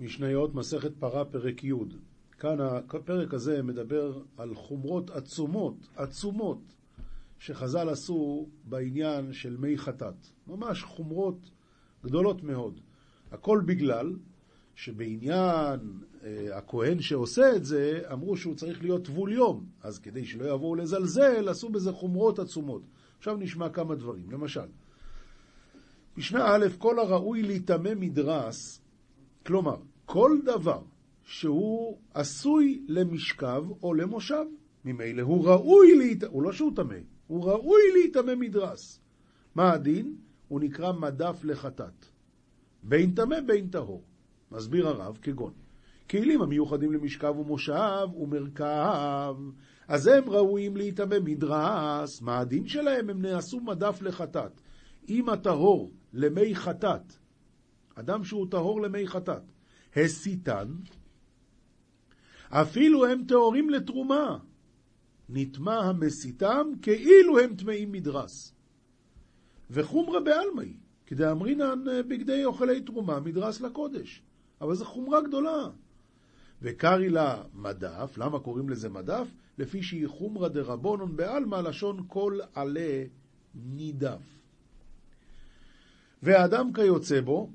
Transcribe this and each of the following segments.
משניות מסכת פרה פרק י'. כאן הפרק הזה מדבר על חומרות עצומות, עצומות, שחז"ל עשו בעניין של מי חטאת. ממש חומרות גדולות מאוד. הכל בגלל שבעניין אה, הכהן שעושה את זה, אמרו שהוא צריך להיות טבול יום. אז כדי שלא יבואו לזלזל, עשו בזה חומרות עצומות. עכשיו נשמע כמה דברים. למשל, משנה א', כל הראוי להיטמא מדרס, כלומר, כל דבר שהוא עשוי למשכב או למושב, ממילא הוא ראוי להיטמא, הוא לא שהוא טמא, הוא ראוי להיטמא מדרס. מה הדין? הוא נקרא מדף לחטאת. בין טמא בין טהור. מסביר הרב כגון. כלים המיוחדים למשכב ומושב ומרכב, אז הם ראויים להיטמא מדרס. מה הדין שלהם? הם נעשו מדף לחטאת. אם הטהור למי חטאת, אדם שהוא טהור למי חטאת, הסיתן, אפילו הם טהורים לתרומה. נטמע המסיתם כאילו הם טמאים מדרס. וחומרה בעלמאי, כדאמרינן בגדי אוכלי תרומה מדרס לקודש. אבל זו חומרה גדולה. וקרי לה מדף, למה קוראים לזה מדף? לפי שהיא חומרה דרבונון בעלמא, לשון כל עלה נידף. ואדם כיוצא בו,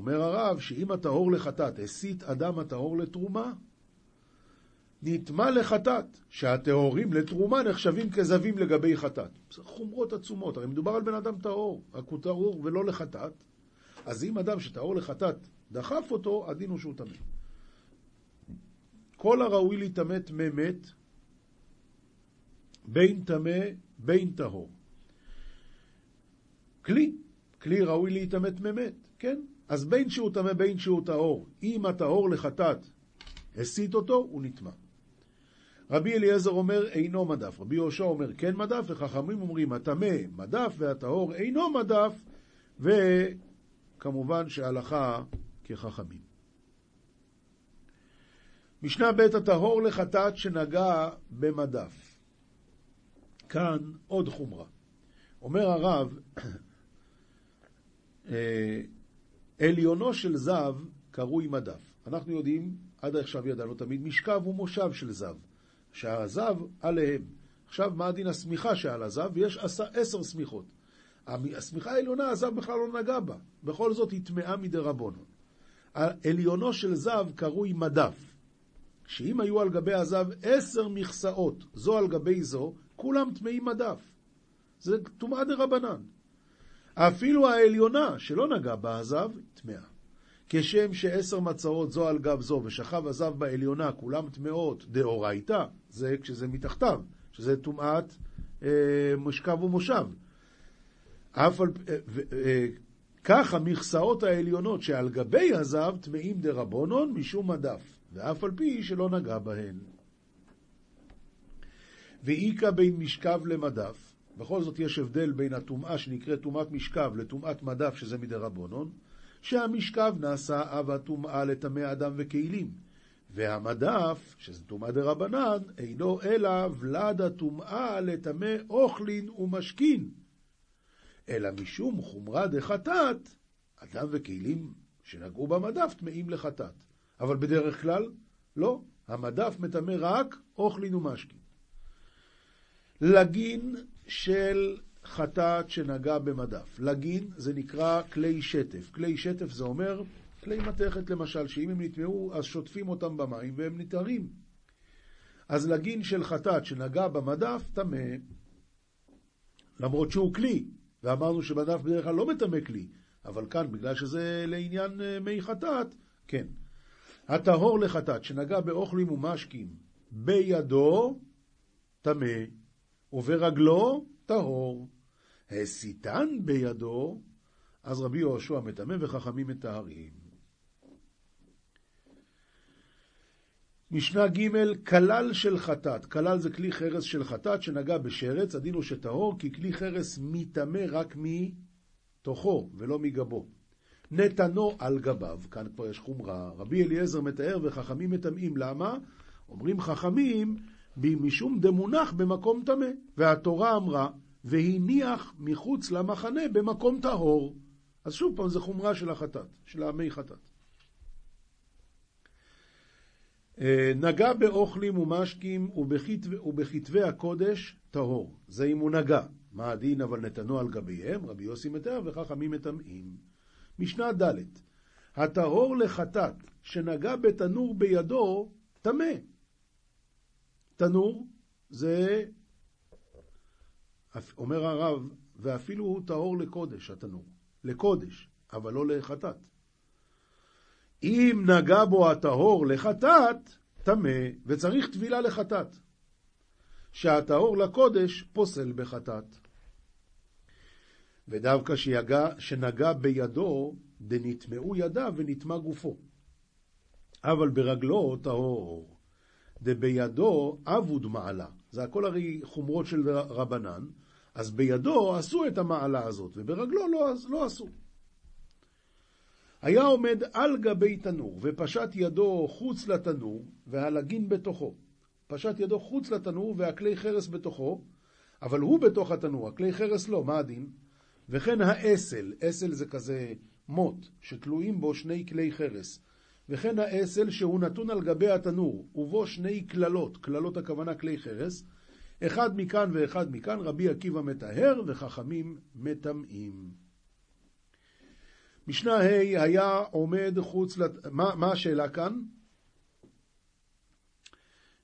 אומר הרב, שאם הטהור לחטאת הסית אדם הטהור לתרומה, נטמע לחטאת, שהטהורים לתרומה נחשבים כזבים לגבי חטאת. חומרות עצומות, הרי מדובר על בן אדם טהור, רק הוא טהור ולא לחטאת, אז אם אדם שטהור לחטאת דחף אותו, הדין הוא שהוא טמא. כל הראוי להיטמא טמא מת, בין טמא, בין טהור. כלי, כלי ראוי להיטמא טמא מת, כן? אז בין שהוא טמא בין שהוא טהור, אם הטהור לחטאת הסית אותו, הוא נטמא. רבי אליעזר אומר אינו מדף, רבי יהושע אומר כן מדף, וחכמים אומרים הטמא מדף והטהור אינו מדף, וכמובן שההלכה כחכמים. משנה ב' הטהור לחטאת שנגע במדף. כאן עוד חומרה. אומר הרב, אה, עליונו של זב קרוי מדף. אנחנו יודעים, עד עכשיו ידענו תמיד, משכב ומושב של זב, שהזב עליהם. עכשיו, מה הדין השמיכה שעל הזב? ויש עשר שמיכות. השמיכה העליונה, הזב בכלל לא נגע בה. בכל זאת היא טמאה מדי רבונו. עליונו של זב קרוי מדף, שאם היו על גבי הזב עשר מכסאות, זו על גבי זו, כולם טמאים מדף. זה טומאה דה רבנן. אפילו העליונה, שלא נגע בה הזב, טמאה. כשם שעשר מצעות זו על גב זו, ושכב הזב בעליונה, כולם טמאות דאורייתא, זה כשזה מתחתיו, שזה טומאת אה, משכב ומושב. אף על, אה, אה, כך המכסאות העליונות שעל גבי הזב טמאים דרבונון משום מדף, ואף על פי שלא נגע בהן. ואיכא בין משכב למדף, בכל זאת יש הבדל בין הטומאה שנקראת טומאת משכב לטומאת מדף שזה מדרבונון, שהמשכב נעשה אב הטומאה לטמא אדם וכלים, והמדף, שזה טומאה דרבנן, אינו אלא ולד הטומאה לטמא אוכלין ומשכין. אלא משום חומרה דחטאת, אדם וכלים שנגעו במדף טמאים לחטאת. אבל בדרך כלל, לא. המדף מטמא רק אוכלין ומשכין. לגין של חטאת שנגע במדף. לגין זה נקרא כלי שטף. כלי שטף זה אומר כלי מתכת למשל, שאם הם נטמעו אז שוטפים אותם במים והם נטהרים. אז לגין של חטאת שנגע במדף טמא, למרות שהוא כלי, ואמרנו שבדף בדרך כלל לא מטמא כלי, אבל כאן, בגלל שזה לעניין אה, מי חטאת, כן. הטהור לחטאת, שנגע באוכלים ומשקים בידו, טמא, וברגלו, טהור. הסיתן בידו, אז רבי יהושע מטמא וחכמים מטהרים. משנה ג' כלל של חטאת, כלל זה כלי חרס של חטאת שנגע בשרץ, הדין הוא שטהור, כי כלי חרס מטמא רק מתוכו ולא מגבו. נתנו על גביו, כאן כבר יש חומרה, רבי אליעזר מתאר וחכמים מטמאים, למה? אומרים חכמים, משום דמונח במקום טמא, והתורה אמרה, והניח מחוץ למחנה במקום טהור. אז שוב פעם, זו חומרה של החטאת, של המי חטאת. אה, נגע באוכלים ומשקים ובכתבי הקודש טהור. זה אם הוא נגע. מה הדין אבל נתנו על גביהם? רבי יוסי מתאר וחכמים מטמאים. משנה ד' הטהור לחטאת שנגע בתנור בידו, טמא. תנור זה, אומר הרב, ואפילו הוא טהור לקודש, התנור. לקודש, אבל לא לחטאת. אם נגע בו הטהור לחטאת, טמא, וצריך טבילה לחטאת. שהטהור לקודש פוסל בחטאת. ודווקא שיגע, שנגע בידו, דנטמעו ידיו ונטמע גופו. אבל ברגלו טהור, דבידו אבוד מעלה. זה הכל הרי חומרות של רבנן, אז בידו עשו את המעלה הזאת, וברגלו לא, לא עשו. היה עומד על גבי תנור, ופשט ידו חוץ לתנור, והלגין בתוכו. פשט ידו חוץ לתנור, והכלי חרס בתוכו, אבל הוא בתוך התנור, הכלי חרס לא, מה הדין? וכן האסל, אסל זה כזה מוט, שתלויים בו שני כלי חרס. וכן האסל שהוא נתון על גבי התנור, ובו שני קללות, קללות הכוונה כלי חרס, אחד מכאן ואחד מכאן, רבי עקיבא מטהר וחכמים מטמאים. משנה ה' היה עומד חוץ, לת... מה, מה השאלה כאן?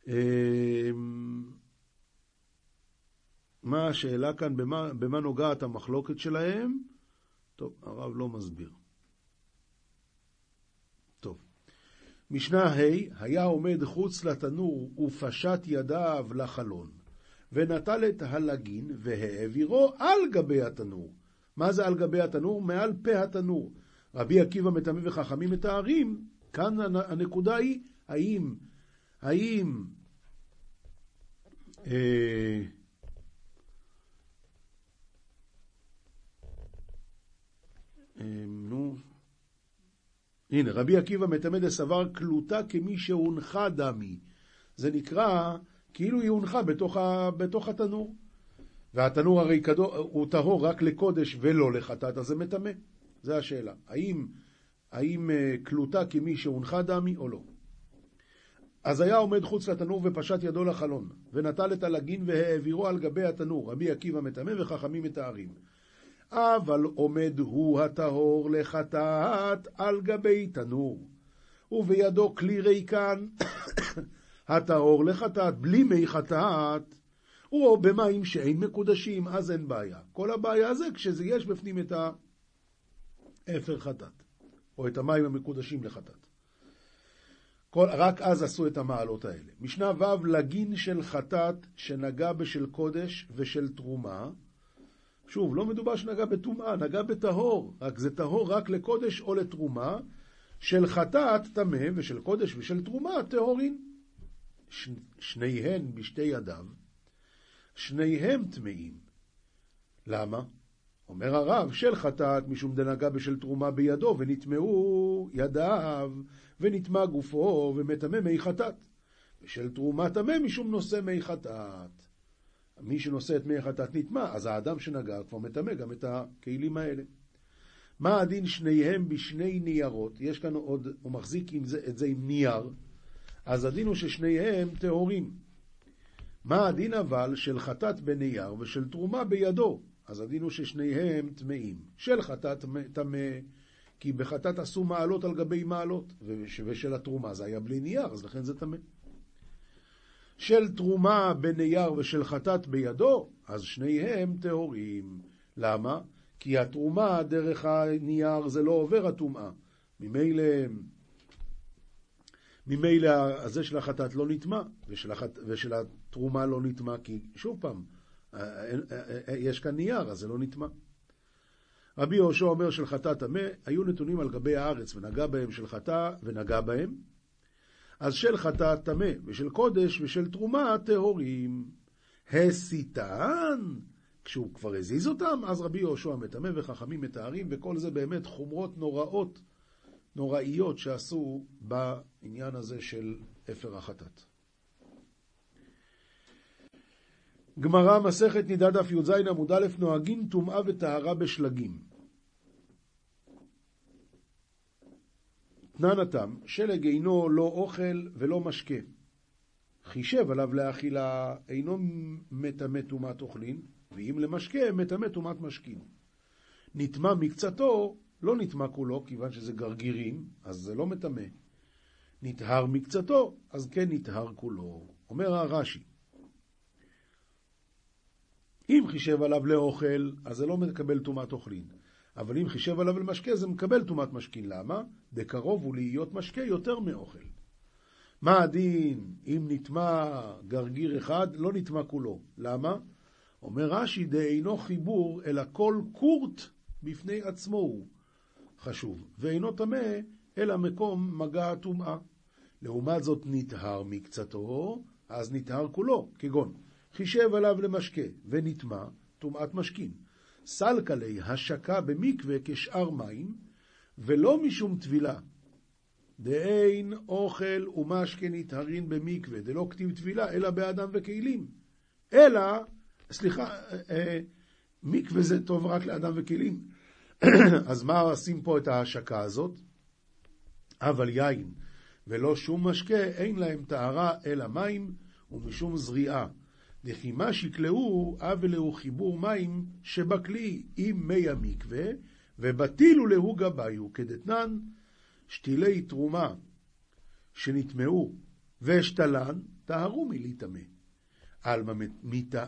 אמ, מה השאלה כאן, במה, במה נוגעת המחלוקת שלהם? טוב, הרב לא מסביר. טוב. משנה ה' היה עומד חוץ לתנור ופשט ידיו לחלון, ונטל את הלגין והעבירו על גבי התנור. מה זה על גבי התנור? מעל פה התנור. רבי עקיבא מטמא וחכמים מתארים, כאן הנקודה היא, האם, האם, אה, אה, נו, הנה, רבי עקיבא מטמא דסבר כלותה כמי שהונחה דמי. זה נקרא כאילו היא הונחה בתוך, ה, בתוך התנור. והתנור הרי כדור, הוא טהור רק לקודש ולא לחטאת, אז זה מטמא. זה השאלה. האם, האם כלותה אה, כמי שהונחה דמי או לא? אז היה עומד חוץ לתנור ופשט ידו לחלון, ונטל את הלגין והעבירו על גבי התנור, רבי עקיבא מטמא וחכמים מתארים. אבל עומד הוא הטהור לחטאת על גבי תנור, ובידו כלי ריקן, הטהור לחטאת בלי מי חטאת, או במים שאין מקודשים, אז אין בעיה. כל הבעיה זה כשיש בפנים את האפר חטאת, או את המים המקודשים לחטאת. כל, רק אז עשו את המעלות האלה. משנה ו' לגין של חטאת שנגע בשל קודש ושל תרומה. שוב, לא מדובר שנגע בטומאה, נגע בטהור, רק זה טהור רק לקודש או לתרומה, של חטאת טמא ושל קודש ושל תרומה טהורין. ש... שניהן בשתי ידיו, שניהם טמאים. למה? אומר הרב, של חטאת משום דנגע בשל תרומה בידו, ונטמעו ידיו, ונטמע גופו, ומטמא מי חטאת. ושל תרומה טמא משום נושא מי חטאת. מי שנושא את מי חטאת נטמע, אז האדם שנגע כבר מטמא גם את הכלים האלה. מה הדין שניהם בשני ניירות? יש כאן עוד, הוא מחזיק עם זה, את זה עם נייר, אז הדין הוא ששניהם טהורים. מה הדין אבל של חטאת בנייר ושל תרומה בידו? אז הדין הוא ששניהם טמאים. של חטאת טמא, כי בחטאת עשו מעלות על גבי מעלות, ושל התרומה זה היה בלי נייר, אז לכן זה טמא. של תרומה בנייר ושל חטאת בידו, אז שניהם טהורים. למה? כי התרומה דרך הנייר זה לא עובר הטומאה. ממילא ממילא הזה של החטאת לא נטמע, ושל, החט... ושל התרומה לא נטמע, כי שוב פעם, אה, אה, אה, יש כאן נייר, אז זה לא נטמע. רבי יהושע אומר של חטאת טמא, היו נתונים על גבי הארץ, ונגע בהם של חטא, ונגע בהם. אז של חטאת טמא, ושל קודש, ושל תרומה טהורים. הסיתן, כשהוא כבר הזיז אותם, אז רבי יהושע מטמא וחכמים מתארים, וכל זה באמת חומרות נוראות נוראיות שעשו בעניין הזה של אפר החטאת. גמרא, מסכת נידה דף י"ז עמוד א', נוהגים טומאה וטהרה בשלגים. תנן התם, שלג אינו לא אוכל ולא משקה. חישב עליו לאכילה, אינו מטמא טומאת אוכלין, ואם למשקה, מטמא טומאת משקין. נטמע מקצתו, לא נטמע כולו, כיוון שזה גרגירים, אז זה לא מטמא. נטהר מקצתו, אז כן נטהר כולו. אומר הרש"י, אם חישב עליו לאוכל, אז זה לא מקבל טומאת אוכלין. אבל אם חישב עליו למשקה, זה מקבל טומאת משקין. למה? דקרוב הוא להיות משקה יותר מאוכל. מה הדין אם נטמע גרגיר אחד, לא נטמע כולו. למה? אומר רש"י, דאינו חיבור, אלא כל קורט בפני עצמו הוא חשוב, ואינו טמא, אלא מקום מגע הטומאה. לעומת זאת נטהר מקצתו, אז נטהר כולו, כגון חישב עליו למשקה ונטמע, טומאת משכין. סלקה לי השקה במקווה כשאר מים, ולא משום טבילה. דאין אוכל ומשקה נטהרין במקווה, דלא כתיב טבילה, אלא באדם וכלים. אלא, סליחה, אה, אה, מקווה זה טוב רק לאדם וכלים. אז מה עושים פה את ההשקה הזאת? אבל יין ולא שום משקה, אין להם טהרה אלא מים ומשום זריעה. וכי מה שקלעו, אבלהו חיבור מים שבכלי עם מי המקווה, ובטילו להו גביו, כדתנן שתילי תרומה שנטמעו ואשתלן, טהרו מלהיטמא. עלמא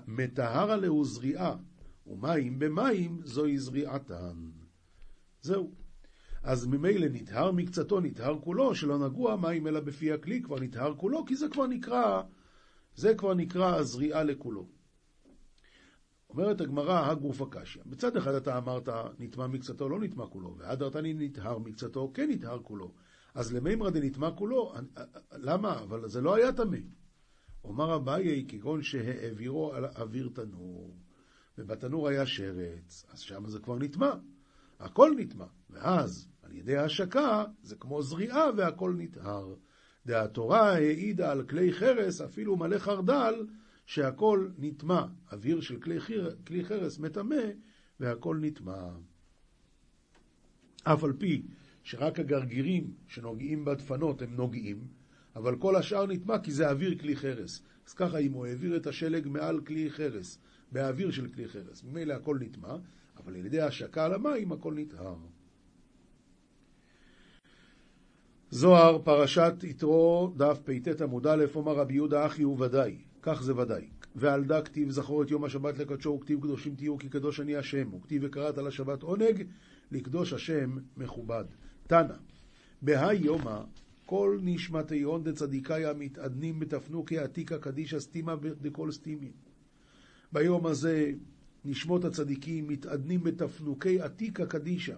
מטהרה להו זריעה, ומים במים זוהי זריעתן. זהו. אז ממילא נטהר מקצתו, נטהר כולו, שלא נגוע מים אלא בפי הכלי, כבר נטהר כולו, כי זה כבר נקרא זה כבר נקרא הזריעה לכולו. אומרת הגמרא, הגוף הקשיא. בצד אחד אתה אמרת, נטמע מקצתו, לא נטמע כולו, והדרתני נטהר מקצתו, כן נטהר כולו. אז למימרא דנטמע כולו, למה? אבל זה לא היה טמא. אומר אביי, כגון שהעבירו על אוויר תנור, ובתנור היה שרץ, אז שם זה כבר נטמע. הכל נטמע. ואז, על ידי ההשקה, זה כמו זריעה והכל נטהר. דהתורה העידה על כלי חרס, אפילו מלא חרדל, שהכל נטמע. אוויר של כלי, חיר, כלי חרס מטמא, והכל נטמע. אף על פי שרק הגרגירים שנוגעים בדפנות הם נוגעים, אבל כל השאר נטמע כי זה אוויר כלי חרס. אז ככה אם הוא העביר את השלג מעל כלי חרס, באוויר של כלי חרס, ממילא הכל נטמע, אבל על ידי השקה על המים הכל נטהר. זוהר, פרשת יתרו, דף פט עמוד א', אומר רבי יהודה אחי הוא ודאי, כך זה ודאי. ועל דה כתיב זכור את יום השבת לקדשו, וכתיב קדושים תהיו כי קדוש אני השם, וכתיב וקראת על השבת עונג, לקדוש השם מכובד. תנא, בהאי יומא, כל נשמתי הון דצדיקאיה מתעדנים בתפנוקי עתיקה קדישא סתימה דכל סתימין. ביום הזה נשמות הצדיקים מתעדנים בתפנוקי עתיקה קדישא,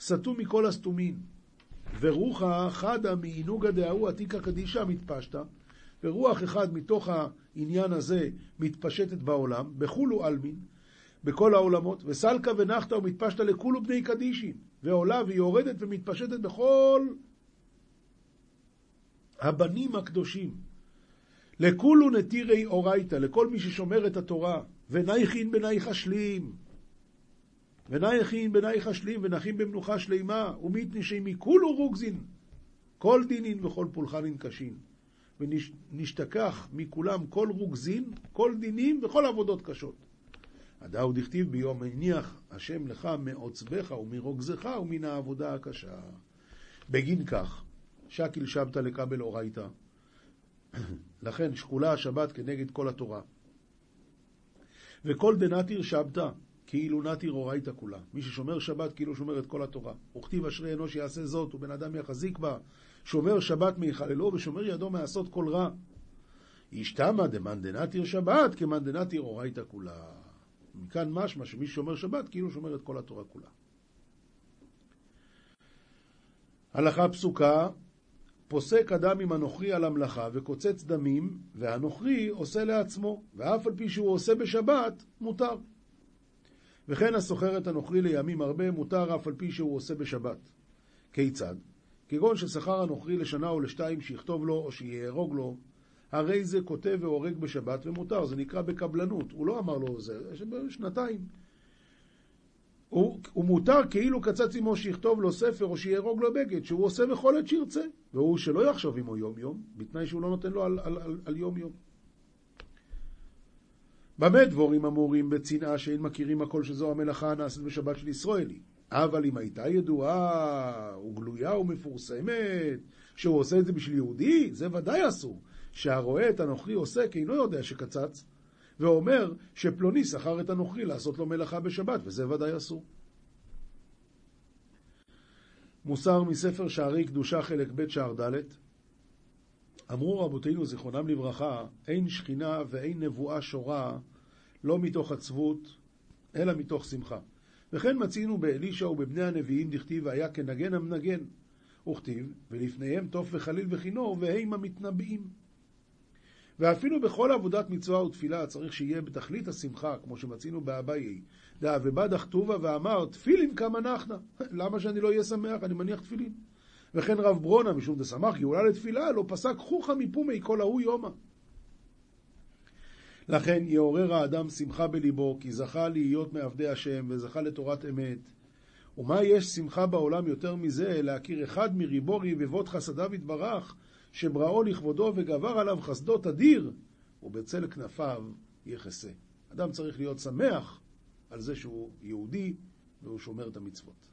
סתום מכל הסתומים. ורוחא חדא מעינוגא דההוא עתיקא קדישא מתפשטא, ורוח אחד מתוך העניין הזה מתפשטת בעולם, בכולו עלמין, בכל העולמות, וסלקא ונחתא ומתפשטא לכולו בני קדישין, ועולה ויורדת ומתפשטת בכל הבנים הקדושים. לכולו נטירי אורייתא, לכל מי ששומר את התורה, ונייכין בנייך אשלים. ונייכין בנייך אשלים ונחים במנוחה שלימה, ומיתנישי מכולו רוגזין, כל דינין וכל פולחנין קשין. ונשתכח מכולם כל רוגזין, כל דינים וכל עבודות קשות. הדאו דכתיב ביום הניח השם לך מעוצבך ומרוגזך ומן העבודה הקשה. בגין כך, שקיל שבתא לקבל אורייתא. לכן שקולה השבת כנגד כל התורה. וכל דנתיר שבתא, כאילו נתיר אורייתא כולה. מי ששומר שבת כאילו שומר את כל התורה. וכתיב אשרי אנוש יעשה זאת, ובן אדם יחזיק בה. שומר שבת מיחללו, ושומר ידו מעשות כל רע. ישתמא דמאן שבת, כמאן דנתיר אורייתא כולה. מכאן משמע שמי ששומר שבת כאילו שומר את כל התורה כולה. הלכה פסוקה, פוסק אדם עם הנוכרי על המלאכה וקוצץ דמים, והנוכרי עושה לעצמו, ואף על פי שהוא עושה בשבת, מותר. וכן הסוחר את הנוכרי לימים הרבה מותר אף על פי שהוא עושה בשבת. כיצד? כגון ששכר הנוכרי לשנה או לשתיים שיכתוב לו או שיהרוג לו, הרי זה כותב והורג בשבת ומותר, זה נקרא בקבלנות. הוא לא אמר לו זה, שנתיים. הוא, הוא מותר כאילו קצץ עמו שיכתוב לו ספר או שיהרוג לו בגד, שהוא עושה בכל עת שירצה, והוא שלא יחשוב עמו יום יום, בתנאי שהוא לא נותן לו על, על, על, על יום יום. במה דבורים אמורים בצנעה שאין מכירים הכל שזו המלאכה הנעשית בשבת של ישראלי? אבל אם הייתה ידועה וגלויה ומפורסמת שהוא עושה את זה בשביל יהודי, זה ודאי אסור. שהרואה את הנוכרי עוסק אינו יודע שקצץ, ואומר שפלוני שכר את הנוכרי לעשות לו מלאכה בשבת, וזה ודאי אסור. מוסר מספר שערי קדושה חלק ב' שער ד' אמרו רבותינו זיכרונם לברכה, אין שכינה ואין נבואה שורה לא מתוך עצבות, אלא מתוך שמחה. וכן מצינו באלישע ובבני הנביאים דכתיב והיה כנגן המנגן. וכתיב, ולפניהם תוף וחליל וכינור, והם המתנבאים. ואפילו בכל עבודת מצווה ותפילה צריך שיהיה בתכלית השמחה, כמו שמצינו באביי. דא ובא דכתובה ואמר, תפילין כמה נחנה. למה שאני לא אהיה שמח? אני מניח תפילין. וכן רב ברונה, משום דשמח גאולה לתפילה, לא פסק חוכא מפומי כל ההוא יומא. לכן יעורר האדם שמחה בליבו, כי זכה להיות מעבדי השם וזכה לתורת אמת. ומה יש שמחה בעולם יותר מזה, להכיר אחד מריבו רבבות חסדיו יתברך, שבראו לכבודו וגבר עליו חסדו תדיר, ובצל כנפיו יחסה. אדם צריך להיות שמח על זה שהוא יהודי והוא שומר את המצוות.